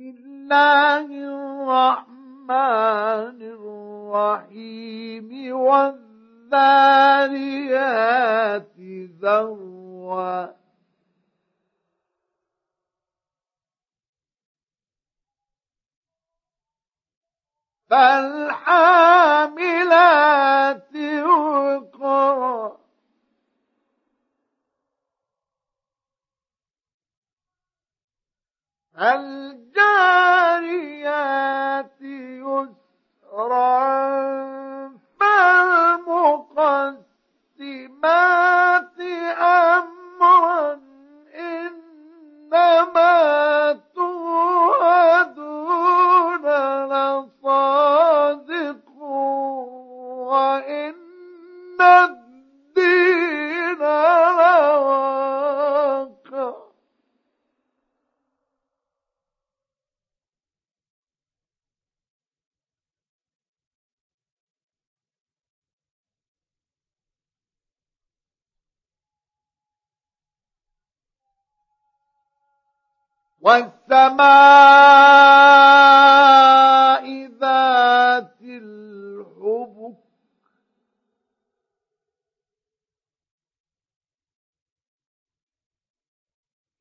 الله الرحمن الرحيم والذاريات ذروا فالحاملات وقرا الجاريات يسرا فالمقسمات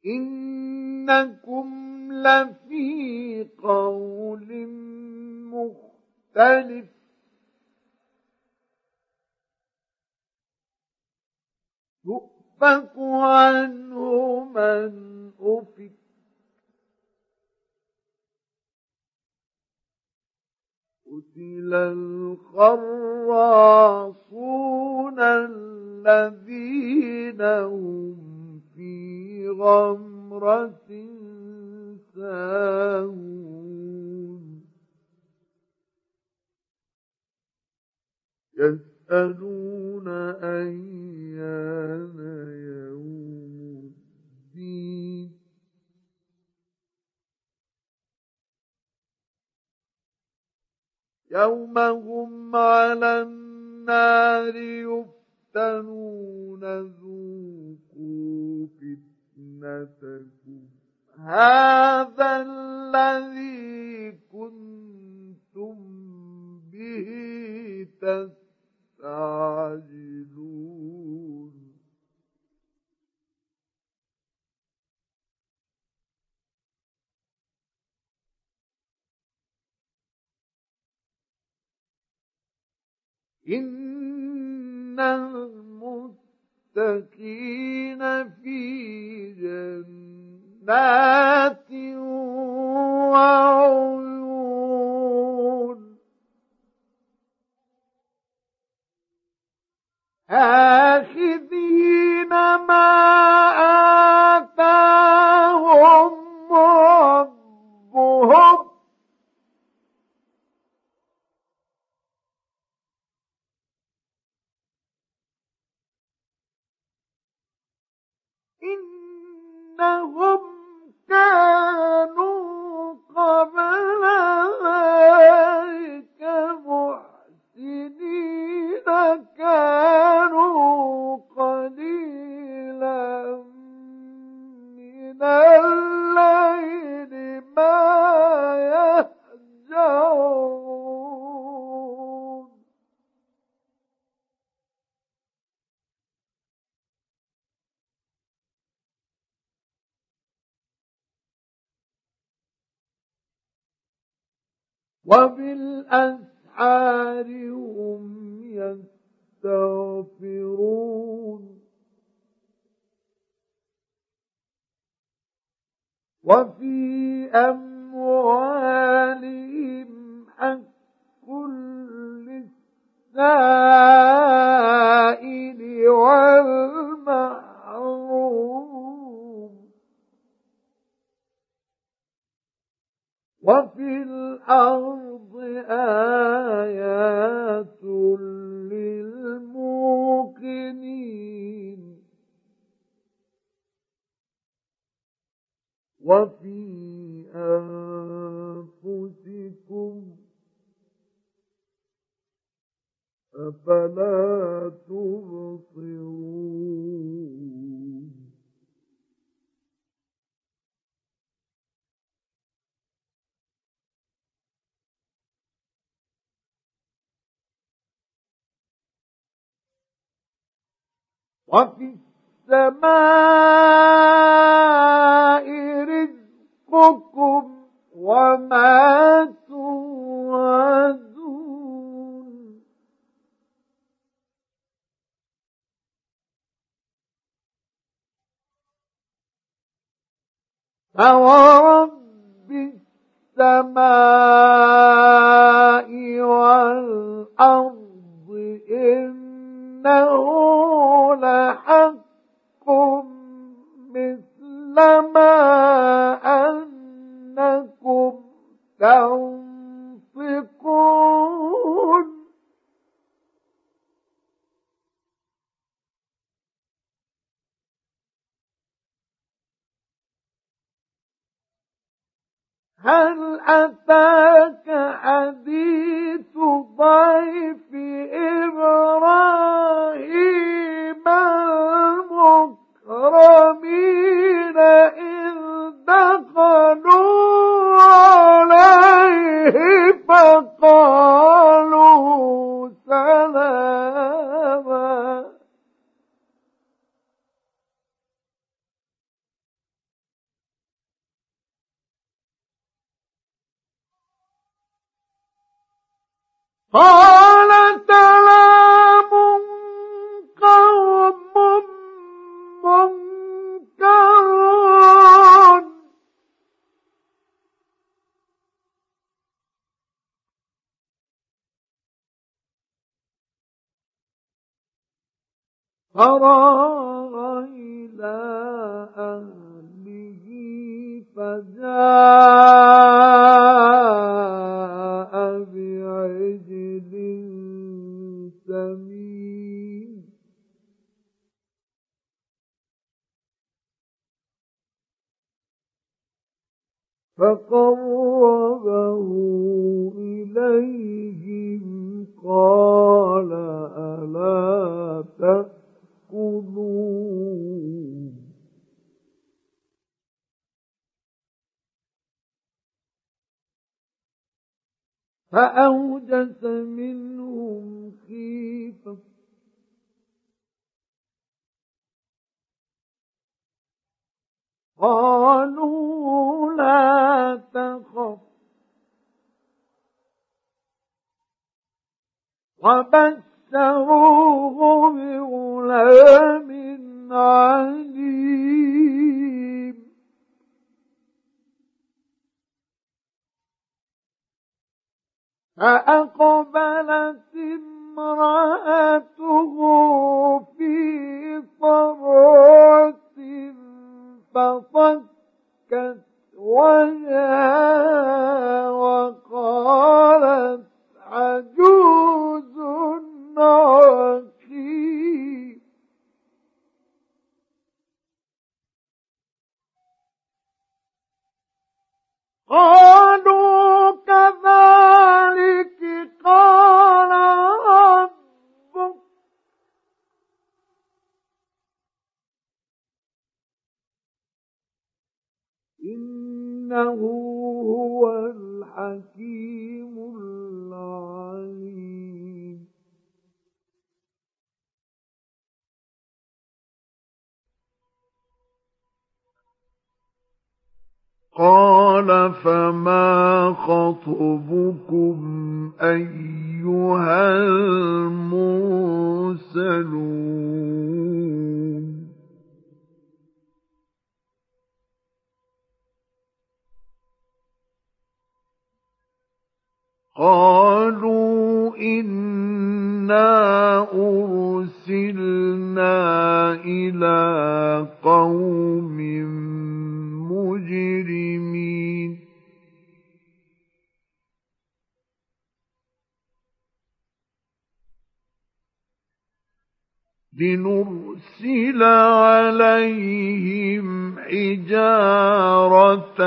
إنكم لفي قول مختلف. يؤفك عنه من أفك. قتل الخراصون الذين هم في غمرة ساهون. يسألون أيان يوم الدين يوم هم على النار يفتنون ذوقوا فتنتكم. هذا الذي كنتم به تستعجلون. إن المتقين في جنات وعيون آخذين ما آتاهم إنهم وبالأسحار هم يستغفرون. وفي أموالهم حق للسائل والمحروم. وفي الأرض آيات للموقنين وفي أنفسكم أفلا وفي السماء رزقكم وما توعدون. فورب السماء والأرض إنه مثل ما أنكم تنطقون هل أتاك حديث ضيف إبراهيم؟ فراغ إلى أهله فجاء بعجل سمين فقربه إليهم قال ألا تأكلون فأوجس منهم خيفة. قالوا لا تخف. وبشروه بغلام عليم. فأقبلت امرأته في صرعة فصكت وجهها وقالت قالوا كذلك قال ربك. إنه هو الحكيم العليم. قال فما خطبكم أيها المرسلون قالوا إنا أرسلنا إلى قوم لنرسل عليهم حجارة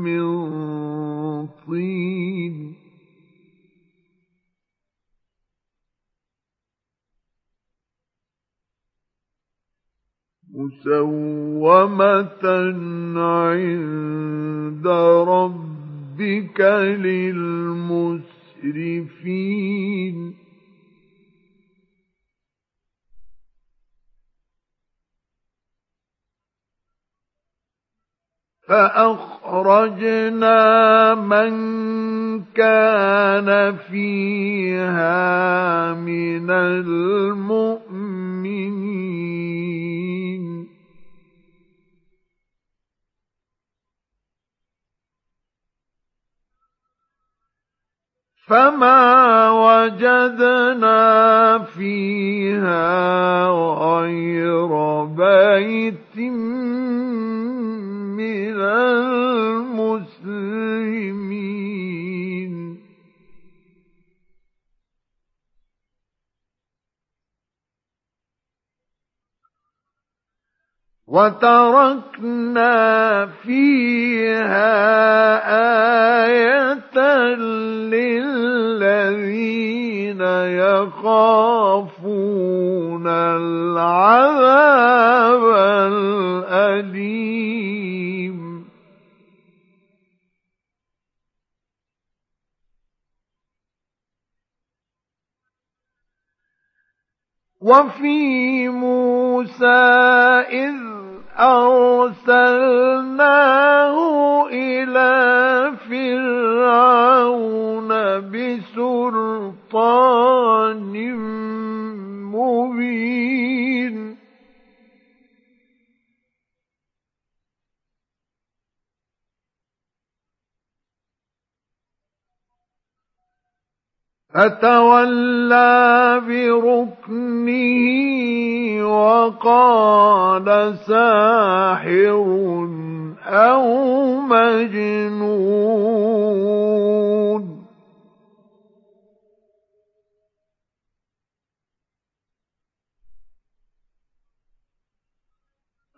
من طين. مسومة عند ربك للمسرفين. فأخرجنا من كان فيها من المؤمنين. فما وجدنا فيها غير بيت المسلمين. وتركنا فيها آية للذين يخافون العذاب الأليم. وفي موسى إذ أرسلناه إلى فرعون بسلطان فتولى بركنه وقال ساحر أو مجنون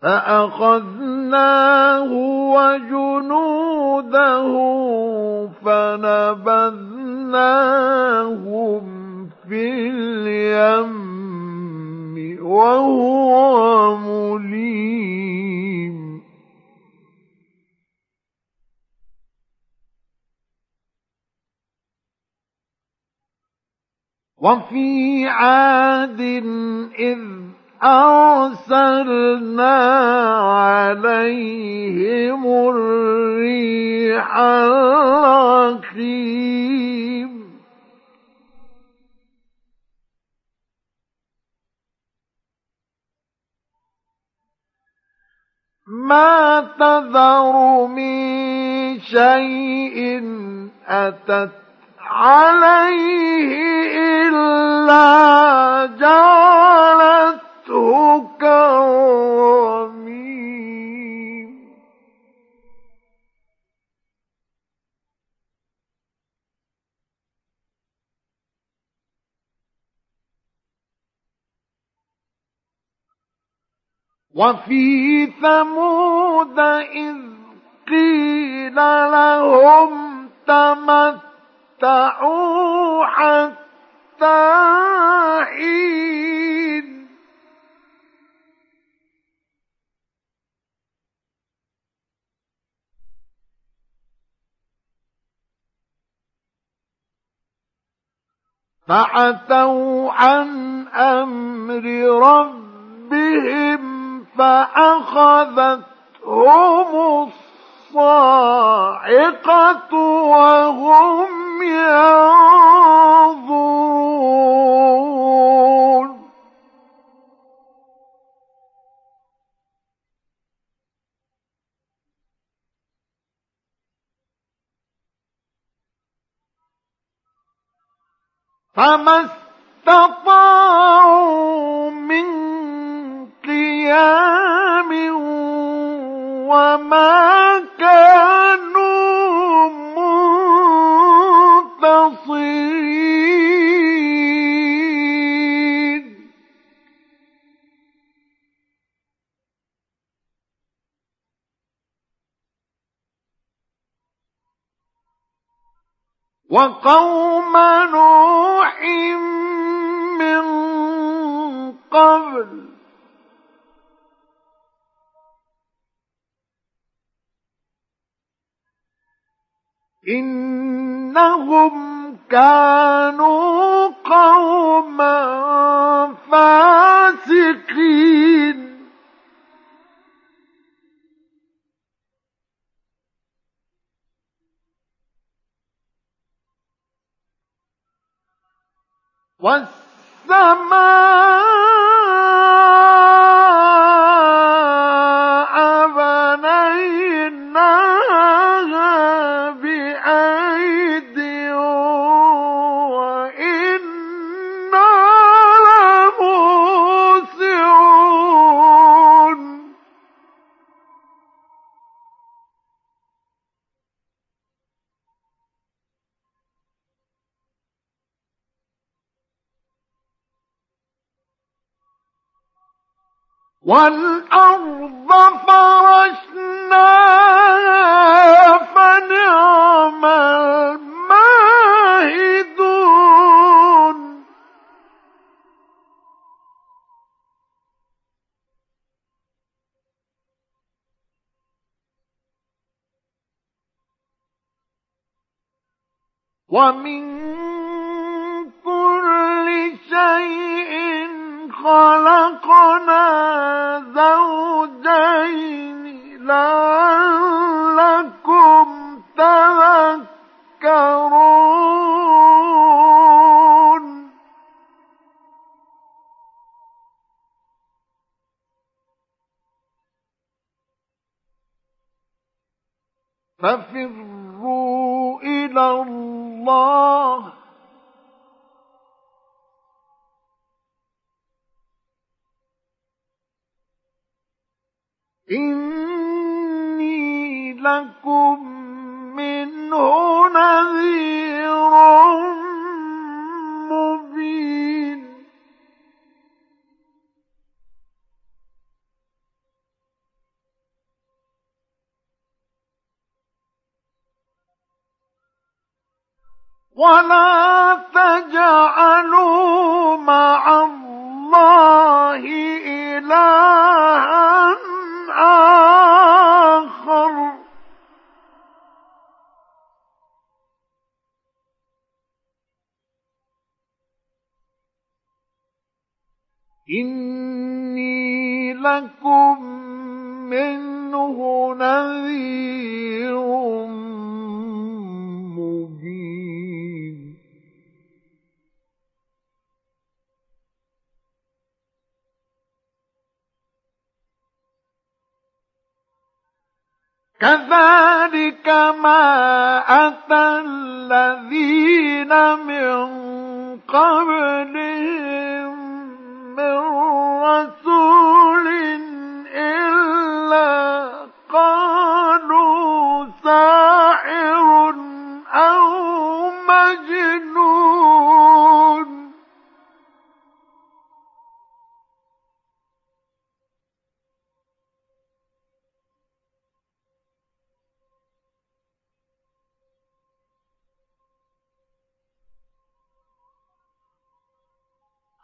فأخذناه وجنوده فنبذناهم في اليم وهو مليم. وفي عاد إذ أرسلنا عليهم الريح الرخيم ما تذر من شيء أتت عليه إلا جعلت وفي ثمود إذ قيل لهم تمتعوا حتى حين فعتوا عن أمر ربهم فأخذتهم الصاعقة وهم ينظرون. فما استطاعوا من قيام وما كانوا منتصرين. وقوم كانوا قوما فاسقين. والسماء والأرض فرشناها فنعم الماهدون. ومن خلقنا زوجين ولا تجعلوا مع الله إلها آخر. إني لكم منه نذير. كذلك ما أتى الذين من قبلهم من رسول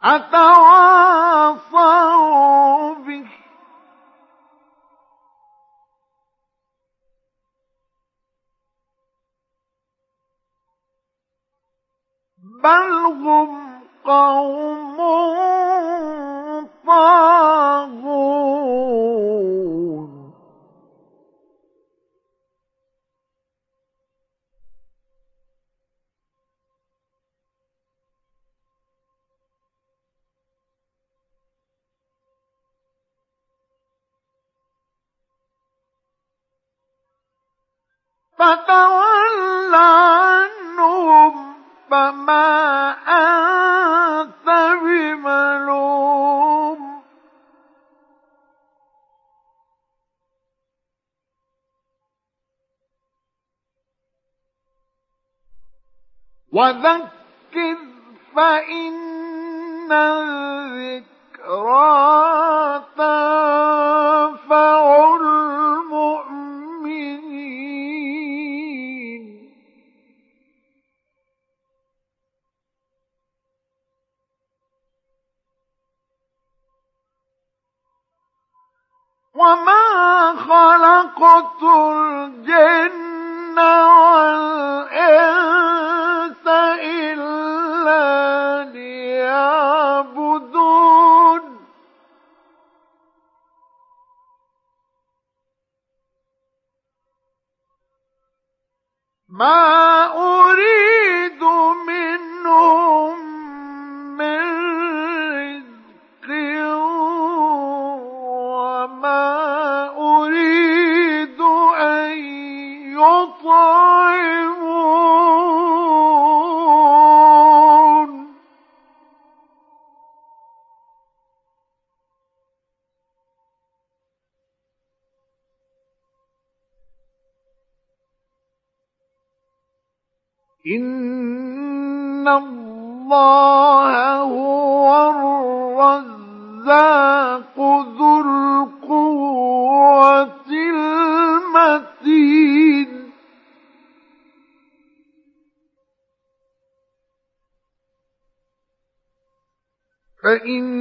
أتواصوا به. بل هم قوم طاغون فتول عنهم فما أنت بملوم. وذكر فإن الذكرى تنفع وما خلقت الجن والإنس إلا ليعبدون. ما إن الله هو الرزاق ذو القوة المتين فإن